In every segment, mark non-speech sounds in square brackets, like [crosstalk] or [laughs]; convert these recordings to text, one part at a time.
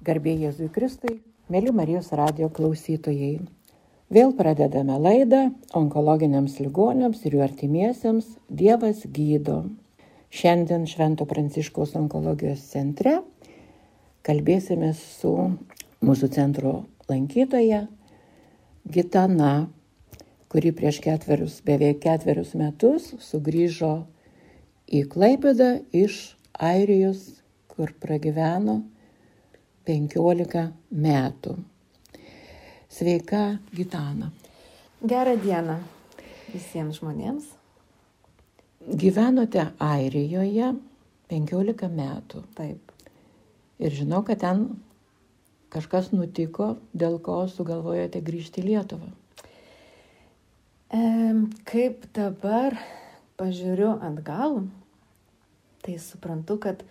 Garbė Jėzui Kristui, mėly Marijos radio klausytojai. Vėl pradedame laidą onkologiniams ligonėms ir jų artimiesiems Dievas gydo. Šiandien Švento Pranciškaus onkologijos centre kalbėsime su mūsų centro lankytoja Gitana, kuri prieš ketverius, beveik ketverius metus sugrįžo į Klaipedą iš Airijos, kur pragyveno 15 metų. Sveika, Gitana. Gerą dieną visiems žmonėms. Gyvenote Airijoje 15 metų. Taip. Ir žinau, kad ten kažkas nutiko, dėl ko sugalvojote grįžti į Lietuvą. E, kaip dabar pažiūriu atgal, tai suprantu, kad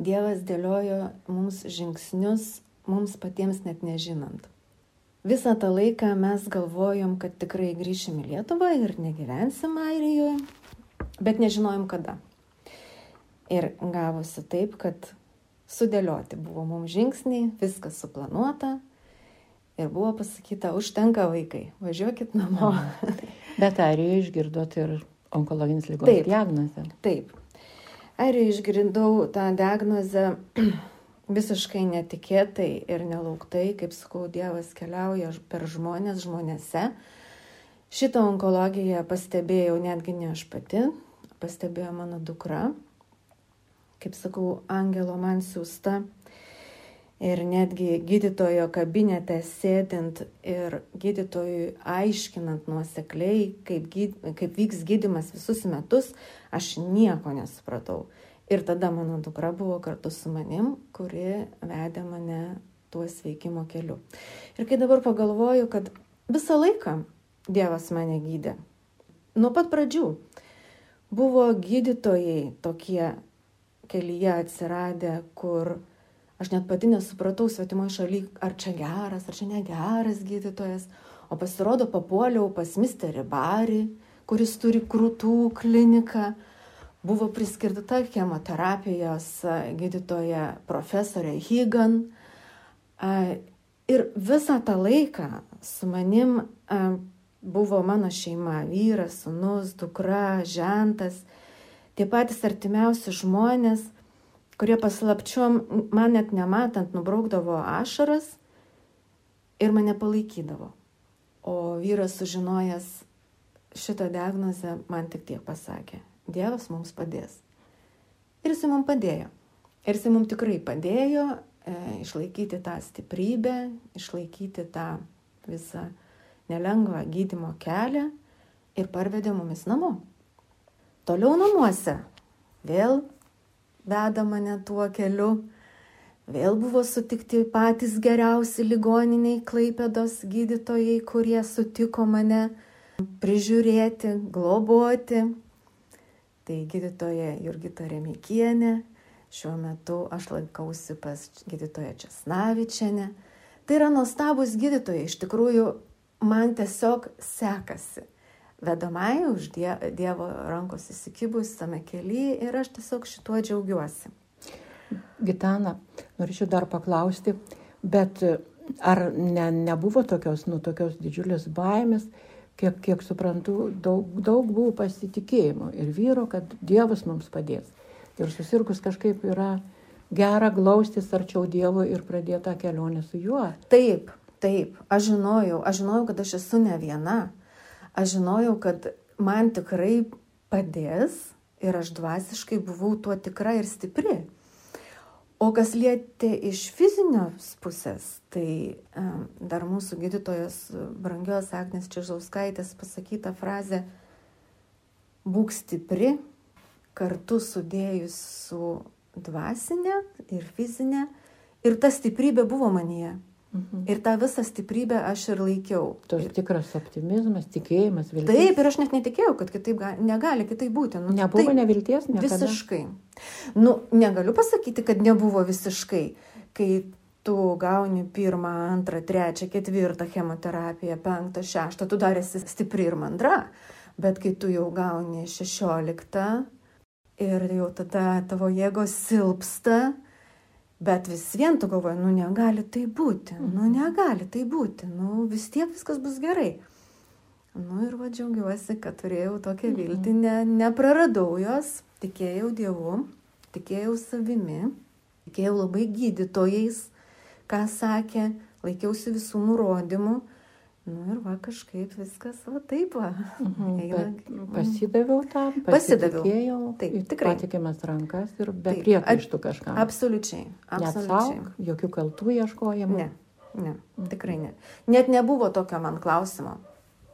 Dievas dėliojo mums žingsnius, mums patiems net nežinant. Visą tą laiką mes galvojom, kad tikrai grįšim į Lietuvą ir negyvensim Airijoje, bet nežinojom kada. Ir gavosi taip, kad sudėlioti buvo mums žingsniai, viskas suplanuota ir buvo pasakyta, užtenka vaikai, važiuokit namo. Bet Airijoje išgirdot ir onkologinis lygos diagnozę. Taip, Ar išgirdau tą diagnozę [clears throat] visiškai netikėtai ir nelauktai, kaip sakau, Dievas keliauja per žmonės žmonėse. Šitą onkologiją pastebėjau netgi ne aš pati, pastebėjo mano dukra, kaip sakau, angelo man siūsta ir netgi gydytojo kabinete sėdint ir gydytojui aiškinant nuosekliai, kaip, gyd, kaip vyks gydimas visus metus, aš nieko nesupratau. Ir tada mano dukra buvo kartu su manim, kuri vedė mane tuo sveikimo keliu. Ir kai dabar pagalvoju, kad visą laiką Dievas mane gydė. Nuo pat pradžių buvo gydytojai tokie kelyje atsiradę, kur Aš net pati nesupratau svetimoje šalyje, ar čia geras, ar čia negeras gydytojas. O pasirodo, papuoliau pas misterį Barį, kuris turi krūtų kliniką. Buvo priskirta chemoterapijos gydytoja profesorė Higan. Ir visą tą laiką su manim buvo mano šeima - vyras, sunus, dukra, žentas, tie patys artimiausi žmonės kurie paslapčiom, man net nematant, nubraukdavo ašaras ir mane palaikydavo. O vyras sužinojęs šitą diagnozę man tik tiek pasakė, Dievas mums padės. Ir jis mums padėjo. Ir jis mums tikrai padėjo e, išlaikyti tą stiprybę, išlaikyti tą visą nelengvą gydimo kelią ir parvedė mumis namo. Toliau namuose vėl veda mane tuo keliu. Vėl buvo sutikti patys geriausi ligoniniai Klaipėdos gydytojai, kurie sutiko mane prižiūrėti, globoti. Tai gydytoja Jurgita Remikienė, šiuo metu aš laikausi pas gydytoją Česnavičianę. Tai yra nuostabus gydytojai, iš tikrųjų man tiesiog sekasi vedamai už die, Dievo rankos įsikibus tame kelyje ir aš tiesiog šituo džiaugiuosi. Gitana, norėčiau dar paklausti, bet ar ne, nebuvo tokios, nu, tokios didžiulės baimės, kiek, kiek suprantu, daug, daug buvo pasitikėjimo ir vyro, kad Dievas mums padės. Ir susirgus kažkaip yra gera glaustis arčiau Dievo ir pradėti tą kelionę su juo. Taip, taip, aš žinojau, aš žinojau, kad aš esu ne viena aš žinojau, kad man tikrai padės ir aš dvasiškai buvau tuo tikra ir stipri. O kas lietė iš fizinios pusės, tai dar mūsų gydytojos brangios Agnes Čižauskaitės pasakyta frazė būk stipri, kartu sudėjus su dvasinė ir fizinė. Ir ta stiprybė buvo manyje. Mhm. Ir tą visą stiprybę aš ir laikiau. Tos tikras optimizmas, tikėjimas, viltis. Taip, ir aš net netikėjau, kad kitaip gali, negali kitaip būti. Nu, nebuvo taip, nevilties, ne? Visiškai. Nu, negaliu pasakyti, kad nebuvo visiškai. Kai tu gauni pirmą, antrą, trečią, ketvirtą chemoterapiją, penktą, šeštą, tu dar esi stipri ir mandra. Bet kai tu jau gauni šešioliktą ir jau tada tavo jėgos silpsta, Bet vis vien tu galvoji, nu negali tai būti, nu Mhm. negali tai būti, nu vis tiek viskas bus gerai. Nu ir va džiaugiuosi, kad turėjau tokią viltį, ne, nepraradau jos, tikėjau Dievu, tikėjau savimi, tikėjau labai gydytojais, ką sakė, laikiausi visų nurodymų. Nu ir va kažkaip viskas va taip va. Mhm. Bet pasidaviau tam, Pasidaviau. Taip, tikrai. patikimas rankas ir be Taip, priekaištų kažką. Absoliučiai. Absoliučiai. Neatsauk, jokių kaltų ieškojimų. Ne, ne, tikrai ne. Net nebuvo tokio man klausimo.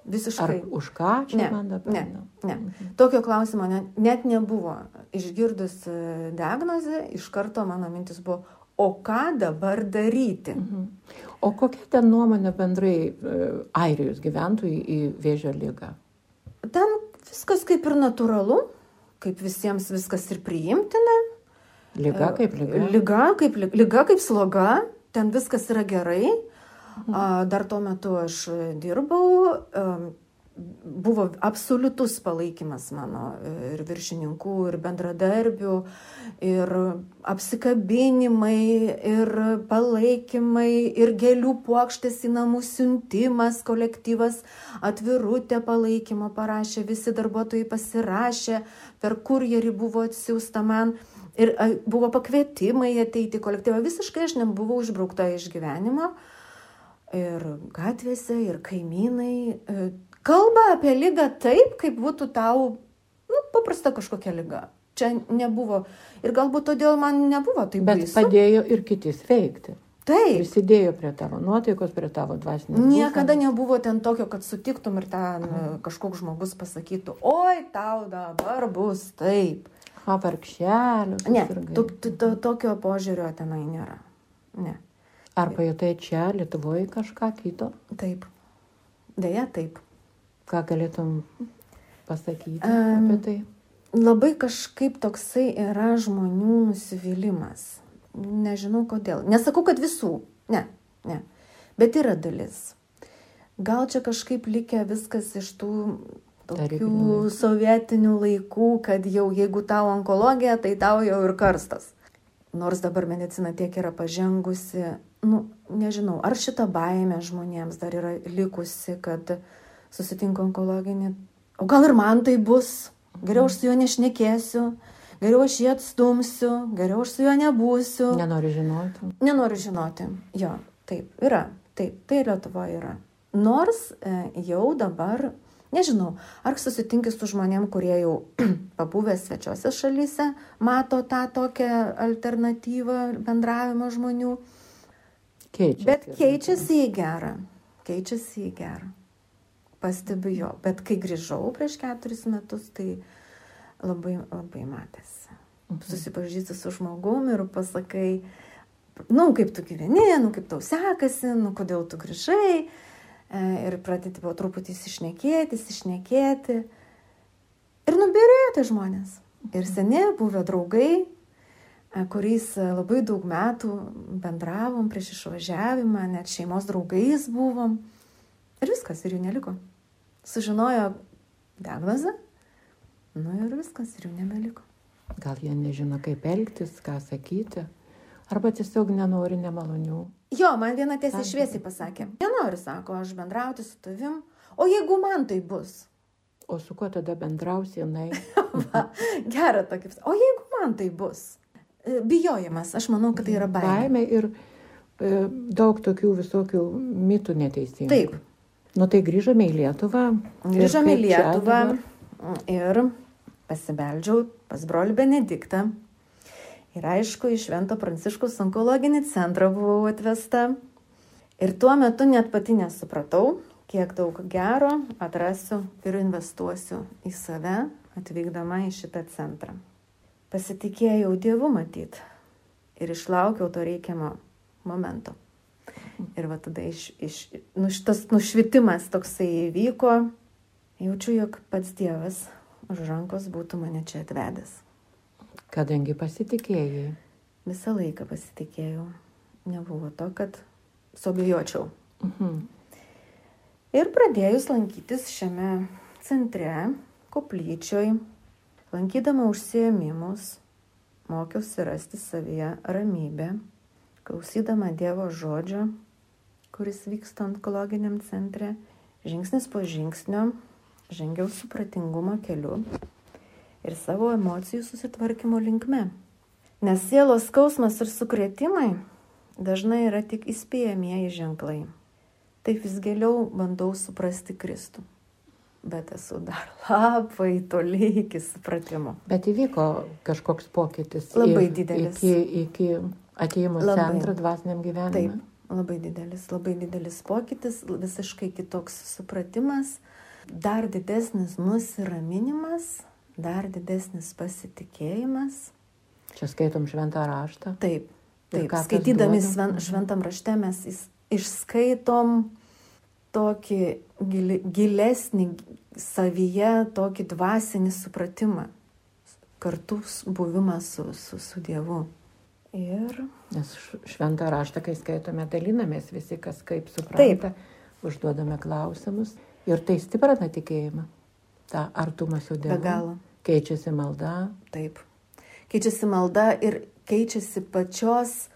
Ar Visiškai. už ką čia Ne, man dabar? ne, Nu. ne. Tokio klausimo net, net nebuvo. Išgirdus e, diagnozę, iš karto mano mintis buvo, o ką dabar daryti? Mhm. O kokia ten nuomonė bendrai e, Airijos gyventojų į vėžio lygą? Ten viskas kaip ir natūralu, kaip visiems viskas ir priimtina. Lyga kaip lyga? E, Liga kaip, lig- liga kaip sloga, ten viskas yra gerai. A, Dar tuo metu aš e, dirbau, buvo absoliutus palaikymas mano e, ir viršininkų, ir bendradarbių, ir apsikabinimai, ir palaikymai, ir gėlių puokštės į namų siuntimas, kolektyvas atvirutę palaikymo parašė, visi darbuotojai pasirašė, per kurjerį buvo atsiųsta man. Ir a, buvo pakvietimai ateiti į kolektyvą. Visiškai aš nebuvau išbraukta iš gyvenimo. Ir gatvėse, ir kaimynai e, kalba apie lygą taip, kaip būtų tau, nu, paprasta kažkokia lyga. Čia nebuvo. Ir galbūt todėl man nebuvo taip Bet baisu. padėjo ir kiti sveikti. Taip. Prisidėjo prie tavo nuotaikos, prie tavo dvasinės. Niekada būsenos. nebuvo ten tokio, kad sutiktum ir ten e, kažkoks žmogus pasakytų, oi, tau dabar bus taip. Ha, vargšelius. Ne, to, to, to, tokio požiūrio tenai nėra. Ne. Ar pajutai čia, Lietuvoje kažką kito? Taip. Deja, taip. Ką galėtum pasakyti Em, apie tai? Labai kažkaip toksai yra žmonių nusivylimas. Nežinau kodėl. Nesakau, kad visų. Ne, ne. Bet yra dalis. Gal čia kažkaip likę viskas iš tų tokių sovietinių laikų, kad jau jeigu tau onkologija, tai tau jau ir karstas. Nors dabar medicina tiek yra pažengusi, nu, nežinau, ar šita baime žmonėms dar yra likusi, kad susitinka onkologinį. O gal ir man tai bus? Geriau aš su juo nešnekėsiu, geriau aš jį atstumsiu, geriau aš su juo nebūsiu. Nenoriu žinoti. Nenoriu žinoti. Jo, taip, yra. Taip, tai Lietuva yra. Nors e, jau dabar, nežinau, ar susitinki su žmonėm, kurie jau [clears throat] pabuvę svečiose šalyse, mato tą tokią alternatyvą bendravimo žmonių. Keičiasi. Bet keičiasi į gerą. Keičiasi į gerą. Pastebiu jo. Bet kai grįžau prieš keturis metus, tai labai, labai matėsi. Susipažįsti su žmogum ir pasakai, nu, kaip tu gyveni, nu, kaip tau sekasi, nu, kodėl tu grįžai. E, Ir pradėti po truputį išnekėti, išnekėti. Ir nubirėjo tai žmonės. Ir seni buvę draugai, e, kuriais labai daug metų bendravom prieš išvažiavimą, net šeimos draugais buvom. Ir viskas, ir jų neliko. Sužinojo diagnozę, nu ir viskas, ir jų nebeliko. Gal jie nežino, kaip elgtis, ką sakyti. Arba tiesiog nenori nemalonių. Jo, man viena tiesiai šviesiai pasakė, nenoriu, sako, aš bendrauti su tavim, o jeigu man tai bus? O su kuo tada bendrausi, jinai? [laughs] Va, Gerą tokį. O jeigu man tai bus? E, Bijojimas, aš manau, kad tai yra baimė. Baimė ir e, daug tokių visokių mitų neteisingų. Taip. Nu tai grįžome į Lietuvą. Grįžome į Lietuvą ir pasibeldžiau pas brolių Benediktą. Ir aišku, į Švento Pranciškaus onkologinį centrą buvau atvesta. Ir tuo metu net pati nesupratau, kiek daug gero atrasiu ir investuosiu į save, atvykdama į šitą centrą. Pasitikėjau Dievu matyt ir išlaukiau to reikiamo momento. Ir va tada iš, iš, nu, šitas nušvitimas toksai įvyko, jaučiu, jog pats Dievas už rankos būtų mane čia atvedęs. Kadangi pasitikėjai. Visą laiką pasitikėjau. Nebuvo to, kad sobijočiau. Mhm. Ir pradėjus lankytis šiame centre, koplyčioj, lankydama užsiemimus, mokiausi rasti savyje ramybę, klausydama Dievo žodžio, kuris vyksta onkologiniam centre, žingsnis po žingsnio žengiau supratingumo keliu ir savo emocijų susitvarkymo linkme. Nes sielos skausmas ir sukrėtimai dažnai yra tik įspėjamieji ženklai. Taip vis giliau bandau suprasti Kristų. Bet esu dar [laughs] labai toli iki supratimo. Bet įvyko kažkoks pokytis. Labai didelis. Iki, iki atėjimo Labai. centrą dvasiniam gyvenimui. Taip, labai didelis, labai didelis pokytis, visiškai kitoks supratimas, dar didesnis nusiraminimas, dar didesnis pasitikėjimas. Čia skaitom šventą raštą. Taip, taip. Skaitydami duoda? sven, šventam rašte mes išskaitom tokį gilesnį savyje, tokį dvasinį supratimą, kartu buvimą su, su, su Dievu. Ir Nes šventą raštą, kai skaitome, dalinamės visi, kas kaip supranta, užduodame klausimus. Ir tai stiprina tikėjimą. Ta artumą su Dievu. be galo. Keičiasi malda. Taip. Keičiasi malda ir keičiasi pačios,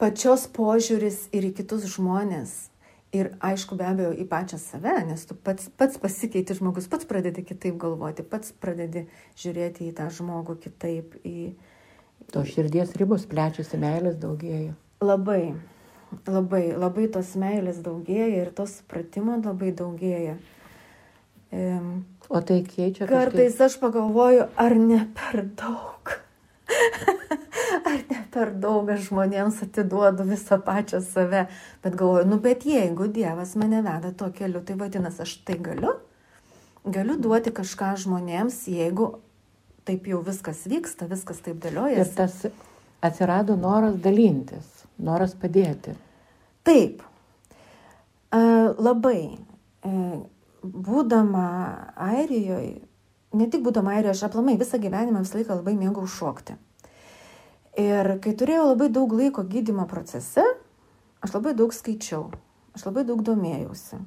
pačios požiūris ir į kitus žmonės. Ir aišku, be abejo, į pačią save, nes tu pats, pats pasikeiti žmogus, pats pradedi kitaip galvoti, pats pradedi žiūrėti į tą žmogų kitaip. Į... To širdies ribos plečiasi, meilės daugėja. Labai, labai, labai tos meilės daugėja ir tos supratimo labai daugėja. Em, O tai keičia Kartais aš pagalvoju, ar ne per daug. [laughs] ar ne per daug aš žmonėms atiduodu visą pačią save. Bet galvoju, nu bet jeigu Dievas mane veda tuo keliu, tai vadinasi, aš tai galiu. Galiu duoti kažką žmonėms, jeigu taip jau viskas vyksta, viskas taip Ir dėliojasi. tas atsirado noras dalintis, noras padėti. Taip. E, labai. E, būdama Airijoje, ne tik būdama Airijoje, aš aplamai visą gyvenimą visą laiką labai mėgau šokti. Ir kai turėjau labai daug laiko gydimo procese, aš labai daug skaičiau, aš labai daug domėjausi.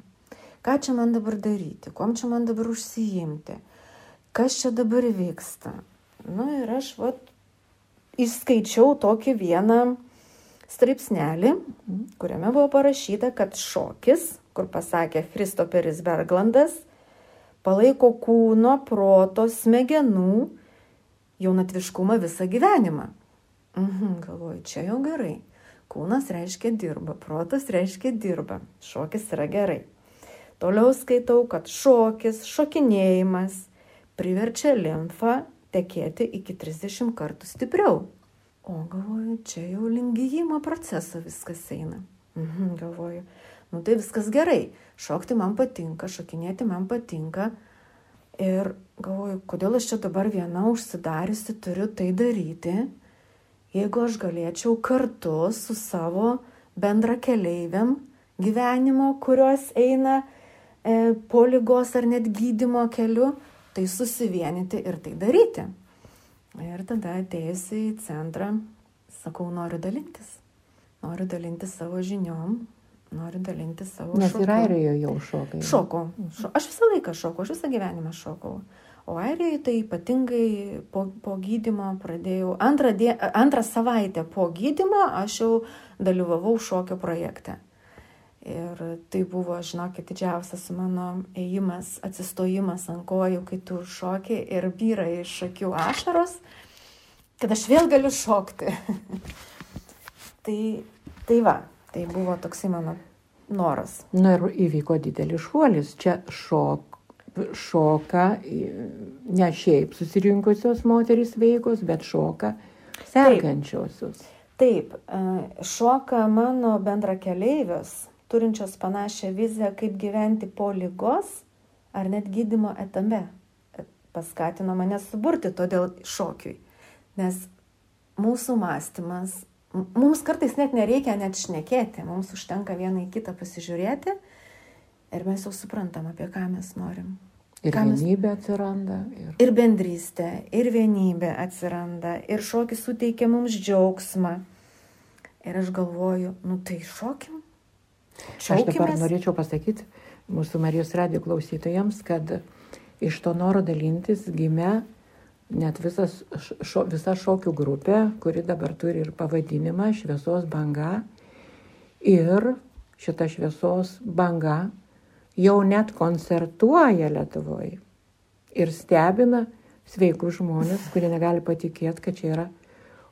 Ką čia man dabar daryti, kuom čia man dabar užsijimti, kas čia dabar vyksta. Na ir aš vat išskaičiau tokį vieną straipsnelį, kuriame buvo parašyta, kad šokis, kur pasakė Christoperis Berglandas, palaiko kūno, proto, smegenų jaunatviškumą visą gyvenimą. Mhm, galvoju, čia jau gerai. Kūnas reiškia dirba, protas reiškia dirba, šokis yra gerai. Toliau skaitau, kad šokis, šokinėjimas priverčia limfą tekėti iki 30 kartų stipriau. O galvoju, čia jau lingijimo proceso viskas eina. Mhm, galvoju, nu tai viskas gerai. Šokti man patinka, šokinėti man patinka. Ir galvoju, kodėl aš čia dabar viena užsidariusi turiu tai daryti, jeigu aš galėčiau kartu su savo bendra keliaiviam gyvenimo, kurios eina e, po lygos ar net gydimo keliu, tai susivienyti ir tai daryti. Ir tada atėjusi į centrą, sakau, noriu dalintis. Noriu dalintis savo žiniom, noriu dalintis savo Nes ir šokiu. airijoje jau šokai. Šokau. Šo, aš visą laiką šokau, aš visą gyvenimą šokau. O airijoje tai ypatingai po, po gydimo pradėjau, antrą, die, antrą savaitę po gydimo aš jau dalyvavau šokio projekte. Ir tai buvo, žinokit, didžiausias mano ėjimas, atsistojimas ant kojų, kai tu šoki ir vyra iš akių ašaros, kad aš vėl galiu šokti. [laughs] tai, tai va, tai buvo toksai mano noras. Na ir įvyko didelis šuolis. Čia šok, šoka ne šiaip susirinkusios moterys veikos, bet šoka sergančiosios. Taip, e, šoka mano bendra keleivios, turinčios panašią viziją, kaip gyventi po lygos ar net gydimo etape. E, Paskatino mane suburti todėl šokiui. Nes mūsų mąstymas, mums kartais net nereikia net šnekėti, mums užtenka vieną į kitą pasižiūrėti ir mes jau suprantam, apie ką mes norim. Ir mes- vienybė atsiranda. Ir... Ir bendrystė, ir vienybė atsiranda, ir šokis suteikia mums džiaugsmą. Ir aš galvoju, nu tai šokim. Aš dabar Šaukimės. norėčiau pasakyti mūsų Marijos radio klausytojams, kad iš to noro dalintis gimė net visas, šo, visa šokių grupė, kuri dabar turi ir pavadinimą Šviesos banga. Ir šita šviesos banga jau net koncertuoja Lietuvoje. Ir stebina sveikus žmonės, kurie negali patikėti, kad čia yra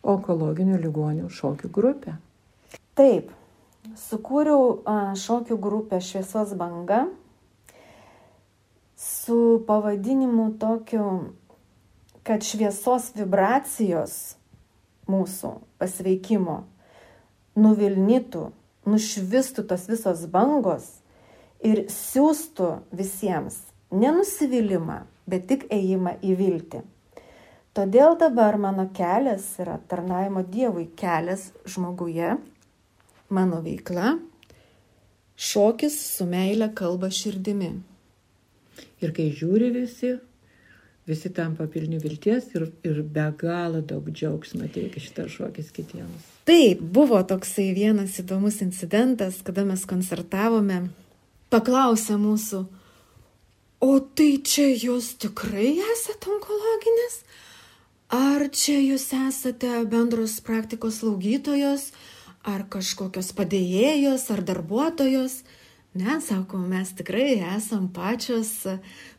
onkologinių ligonių šokių grupė. Taip, sukūriau šokių grupę Šviesos banga su pavadinimu tokiu kad šviesos vibracijos mūsų pasveikimo nuvilnytų, nušvistų tos visos bangos ir siūstų visiems ne nusivylimą, bet tik ėjimą į viltį. Todėl dabar mano kelias yra tarnaimo Dievui kelias žmoguje, mano veikla, šokis su meile kalba širdimi. Ir kai žiūri visi, visi tampa pilni vilties ir, ir be galo daug džiaugsmo teikia šitas šokis kitiems. Taip, buvo toksai vienas įdomus incidentas, kada mes koncertavome. Paklausė mūsų, o tai čia jūs tikrai esate onkologinės? Ar čia jūs esate bendros praktikos slaugytojos, ar kažkokios padėjėjos, ar darbuotojos? Ne, sako, mes tikrai esam pačios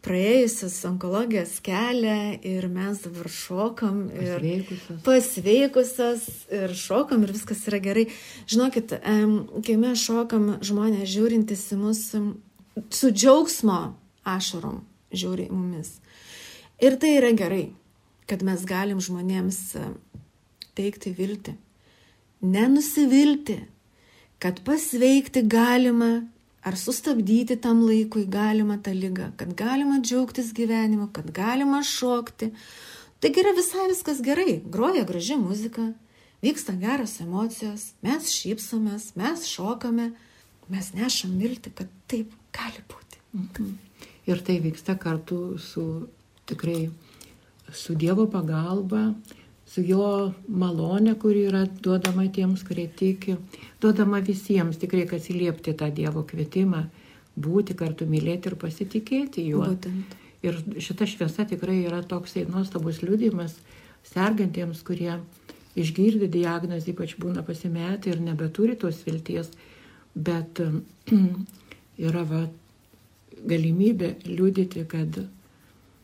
praėjusios onkologijos kelią ir mes dabar šokam ir Pasveikusios. pasveikusios ir šokam ir viskas yra gerai. Žinokit, kai mes šokam, žmonės žiūrintis į mus su džiaugsmo ašarom žiūri į mumis. Ir tai yra gerai, kad mes galim žmonėms teikti viltį. Nenusivilti, kad pasveikti galima ar sustabdyti tam laikui galima tą lygą, kad galima džiaugtis gyvenimu, kad galima šokti. Taigi yra visai viskas gerai, groja graži muzika, vyksta geros emocijos, mes šypsomės, mes šokame, mes nešam vilti, kad taip gali būti. Mhm. Ir tai vyksta kartu su tikrai su Dievo pagalba, su jo malonė, kuri yra duodama tiems, kurie tiki, duodama visiems tikrai, kad atsiliepti tą Dievo kvietimą, būti kartu, mylėti ir pasitikėti juo. Būtent. Ir šita šviesa tikrai yra toksai nuostabus liūdimas sergantiems, kurie išgirdi diagnozę, ypač būna pasimetę ir nebeturi tos vilties, bet [clears throat] yra va, galimybė liūdyti, kad,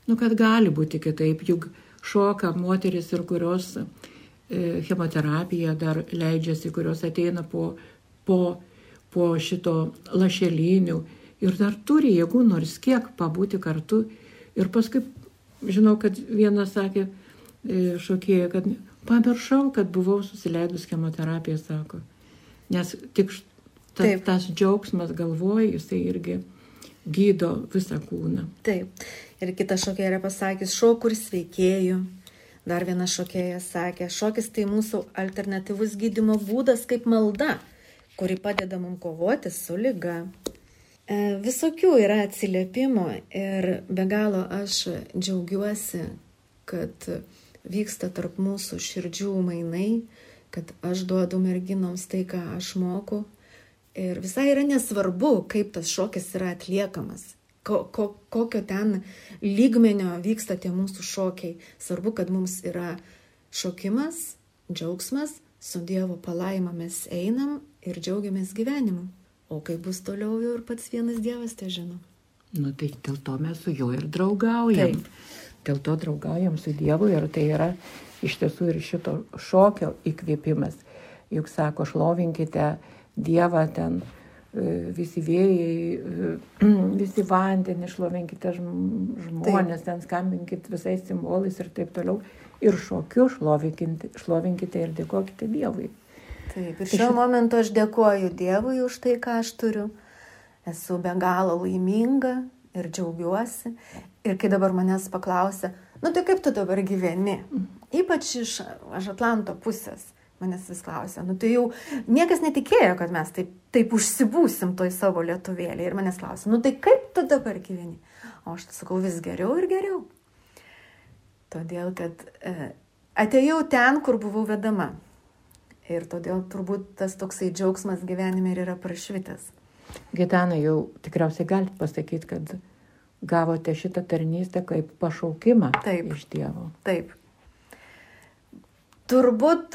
nu, kad gali būti kitaip, juk šoka moteris ir kurios e, chemoterapiją dar leidžiasi, kurios ateina po, po, po šito lašelinių ir dar turi jėgų nors kiek pabūti kartu. Ir paskui, žinau, kad vienas sakė e, šokėja, kad pamiršau, kad buvau susileidus chemoterapiją, sako. Nes tik ta, Taip. tas džiaugsmas galvoje, jisai irgi gydo visą kūną. Taip. Ir kita šokėja yra pasakęs, šokur sveikėjų. Dar viena šokėja sakė, šokis tai mūsų alternatyvus gydimo būdas kaip malda, kuri padeda mums kovoti su lyga. E, visokių yra atsiliepimų ir be galo aš džiaugiuosi, kad vyksta tarp mūsų širdžių mainai, kad aš duodu merginoms tai, ką aš moku. Ir visai yra nesvarbu, kaip tas šokis yra atliekamas ko, ko, kokio ten lygmenio vyksta tie mūsų šokiai. Svarbu, kad mums yra šokimas, džiaugsmas, su Dievo palaima mes einam ir džiaugiamės gyvenimu. O kaip bus toliau jau ir pats vienas Dievas tai žino. Nu tai dėl to mes su juo ir draugaujam. Taip. Dėl to draugaujam su Dievu ir tai yra iš tiesų ir šito šokio įkvėpimas. Juk sako, šlovinkite Dievą ten E, visi vėjai, e, [clears throat] visi vandenį, šlovinkite žmonės, taip. ten skambinkit visais simbolais ir taip toliau. Ir šokiu šlovinkite, šlovinkite ir dėkokite Dievui. Taip, ir šiuo šit... momentu aš dėkoju Dievui už tai, ką aš turiu. Esu be galo laiminga ir džiaugiuosi. Ir kai dabar manęs paklausia, nu tai kaip tu dabar gyveni? Ypač iš Atlanto pusės manęs vis klausia, nu tai jau niekas netikėjo, kad mes taip, taip užsibūsim toj savo lietuvėlį ir manęs klausia, nu tai kaip tu dabar gyveni? O aš sakau vis geriau ir geriau. Todėl, kad e, atėjau ten, kur buvau vedama. Ir todėl turbūt tas toksai džiaugsmas gyvenime ir yra prašvitęs. Gitana, jau tikriausiai galite pasakyti, kad gavote šitą tarnystę kaip pašaukimą Taip. iš Dievo. Taip. Turbūt,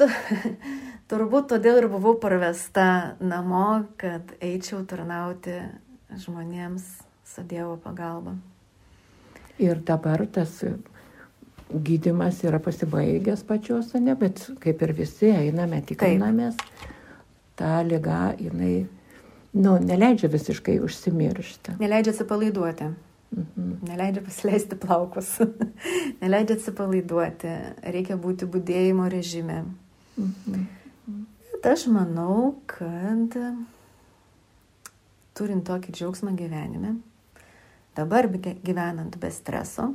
[laughs] turbūt todėl ir buvau parvesta namo, kad eičiau tarnauti žmonėms su Dievo pagalba. Ir dabar tas gydimas yra pasibaigęs pačios, ne, bet kaip ir visi einame, tikrinamės, ta lyga, jinai, nu, neleidžia visiškai užsimiršti. Neleidžia atsipalaiduoti. Mhm. Neleidžia pasileisti plaukus. [laughs] Neleidžia atsipalaiduoti. Reikia būti būdėjimo režime. Mhm. Bet aš manau, kad turint tokį džiaugsmą gyvenime, dabar gyvenant be streso,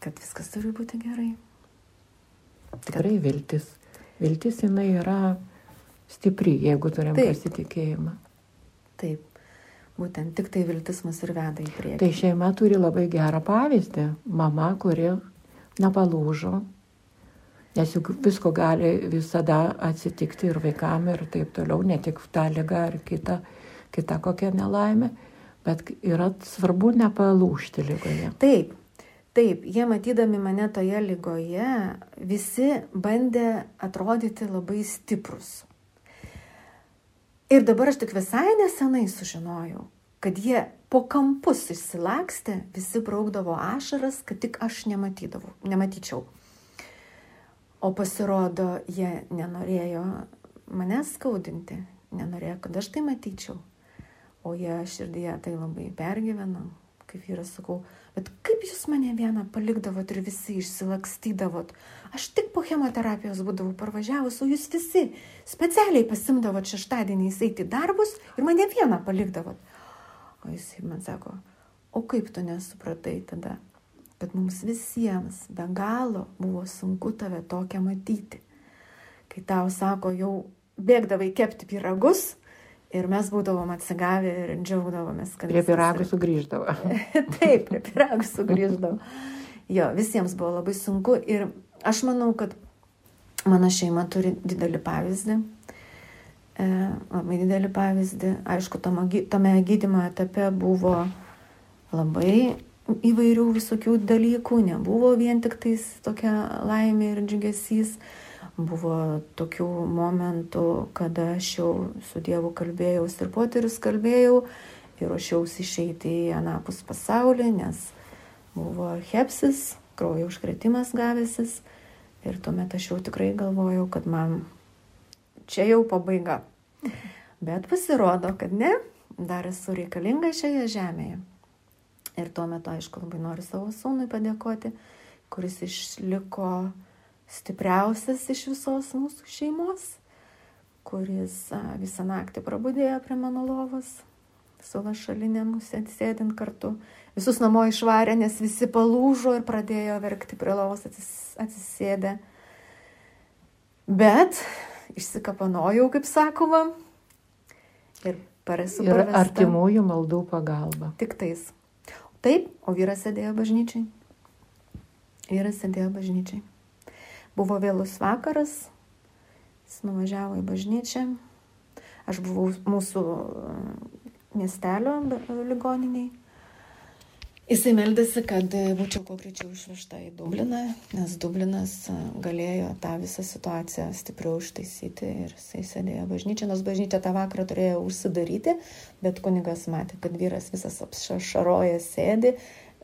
kad viskas turi būti gerai. Tikrai viltis. Viltis jinai yra stipri, jeigu turim Taip. pasitikėjimą. Taip. Būtent tik tai viltis mus ir veda į priekį. Tai šeima turi labai gerą pavyzdį. Mama, kuri nepalūžo, nes juk visko gali visada atsitikti ir vaikam ir taip toliau, ne tik ta lyga ar kita, kita kokia nelaimė, bet yra svarbu nepalūžti lygoje. Taip, taip, jie matydami mane toje lygoje, visi bandė atrodyti labai stiprus. Ir dabar aš tik visai nesenai sužinojau, kad jie po kampus išsilakstė, visi braukdavo ašaras, kad tik aš nematyčiau. O pasirodo, jie nenorėjo manęs skaudinti, nenorėjo, kad aš tai matyčiau. O jie širdyje tai labai pergyveno, kaip vyras sakau, bet kaip jūs mane vieną palikdavot ir visi išsilakstydavot. Aš tik po chemoterapijos būdavau parvažiavus, o jūs visi specialiai pasimdavot šeštadieniais eiti darbus ir mane vieną palikdavot. O jis man sako, o kaip tu nesupratai tada, kad mums visiems be galo buvo sunku tave tokią matyti. Kai tau sako, jau bėgdavai kepti piragus ir mes būdavom atsigavę ir džiaugdavomės, kad... Prie piragų sugrįždavo. [laughs] Taip, prie piragų sugrįždavau. Jo, visiems buvo labai sunku ir aš manau, kad mano šeima turi didelį pavyzdį. E, labai didelį pavyzdį. Aišku, tame, gy- tame gydymo etape buvo labai įvairių visokių dalykų, nebuvo vien tik tais tokia laimė ir džiugesys. Buvo tokių momentų, kada aš jau su Dievu kalbėjausi ir poterius kalbėjau ir ruošiausi išeiti į anapus pasaulį, nes buvo hepsis, kraujo užkretimas gavęsis ir tuomet aš jau tikrai galvojau, kad man čia jau pabaiga. Bet pasirodo, kad ne, dar esu reikalinga šioje žemėje. Ir tuo metu, aišku, labai noriu savo sūnui padėkoti, kuris išliko stipriausias iš visos mūsų šeimos, kuris visą naktį prabudėjo prie mano lovos, su lašalinė mūsų atsėdint kartu. Visus namo išvarė, nes visi palūžo ir pradėjo verkti prie lovos atsis, atsisėdę. Bet išsikapanojau, kaip sakoma, ir paresu Ir artimųjų maldų pagalba. Tik tais. Taip, o vyras sėdėjo bažnyčiai. Vyras sėdėjo bažnyčiai. Buvo vėlus vakaras, jis nuvažiavo į bažnyčią. Aš buvau mūsų e, miestelio be- ligoniniai. Jisai meldėsi, kad e, būčiau kuo greičiau išvežta į Dubliną, nes Dublinas e, galėjo tą visą situaciją stipriau ištaisyti ir jisai sėdėjo bažnyčia, nors bažnyčia tą vakarą turėjo užsidaryti, bet kunigas matė, kad vyras visas apšaroja sėdi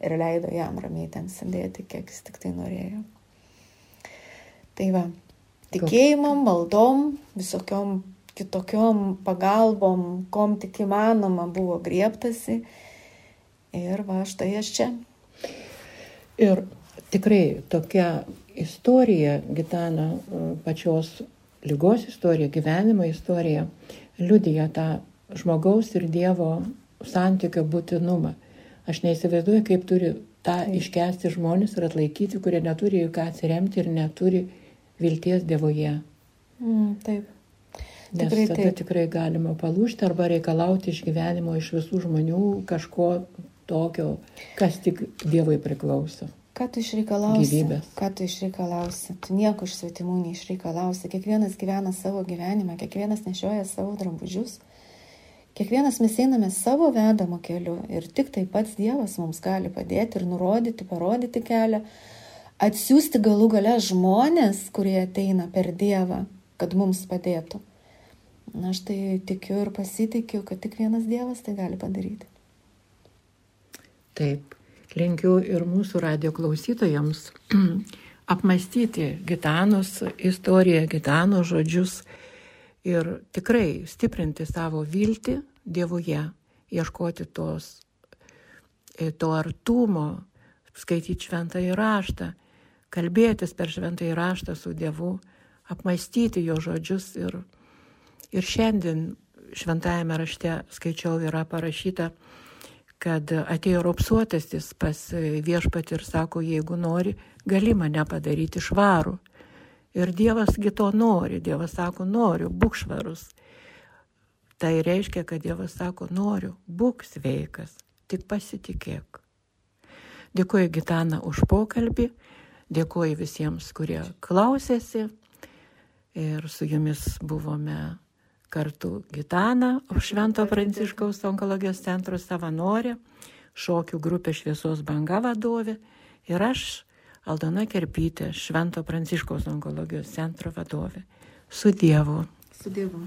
ir leido jam ramiai ten sėdėti, kiek jis tik tai norėjo. Tai va, tikėjimom, maldom, visokiom kitokiom pagalbom, kom tik įmanoma buvo griebtasi. Ir va, štai aš čia. Ir tikrai tokia istorija, Gitana, e, pačios lygos istorija, gyvenimo istorija, liudija tą žmogaus ir Dievo santykio būtinumą. Aš neįsivaizduoju, kaip turi tą iškesti žmonės ir atlaikyti, kurie neturi į ką atsiremti ir neturi vilties Dievoje. Mm, taip. Nes Tikrai tada taip. tikrai galima palūšti arba reikalauti iš gyvenimo iš visų žmonių kažko tokio, kas tik Dievui priklauso. Ką tu išreikalausi? Gyvybės. Ką tu išreikalausi? Tu nieko iš svetimų neišreikalausi. Kiekvienas gyvena savo gyvenimą, kiekvienas nešioja savo drabužius, Kiekvienas mes einame savo vedamo keliu ir tik tai pats Dievas mums gali padėti ir nurodyti, parodyti kelią, atsiųsti galų gale žmonės, kurie ateina per Dievą, kad mums padėtų. Na, aš tai tikiu ir pasitikiu, kad tik vienas Dievas tai gali padaryti. Taip, linkiu ir mūsų radio klausytojams [clears throat] apmastyti Gitanos istoriją, Gitanos žodžius ir tikrai stiprinti savo viltį Dievuje, ieškoti tos, e, to artumo, skaityti šventą įraštą, kalbėtis per šventą įraštą su Dievu, apmastyti jo žodžius ir, ir šiandien šventajame rašte skaičiau yra parašyta, kad atėjo ropsuotasis pas viešpatį ir sako, jeigu nori, gali mane padaryti švarų. Ir Dievasgi to nori. Dievas sako, noriu, būk švarus. Tai reiškia, kad Dievas sako, noriu, būk sveikas, tik pasitikėk. Dėkuoju Gitana už pokalbį, dėkuoju visiems, kurie klausėsi. Ir su jumis buvome kartu Gitana, Švento Pranciškaus onkologijos centro savanorė, šokių grupė Šviesos banga vadovė ir aš Aldona Kerpytė, Švento Pranciškaus onkologijos centro vadovė. Su Dievu. Su Dievu.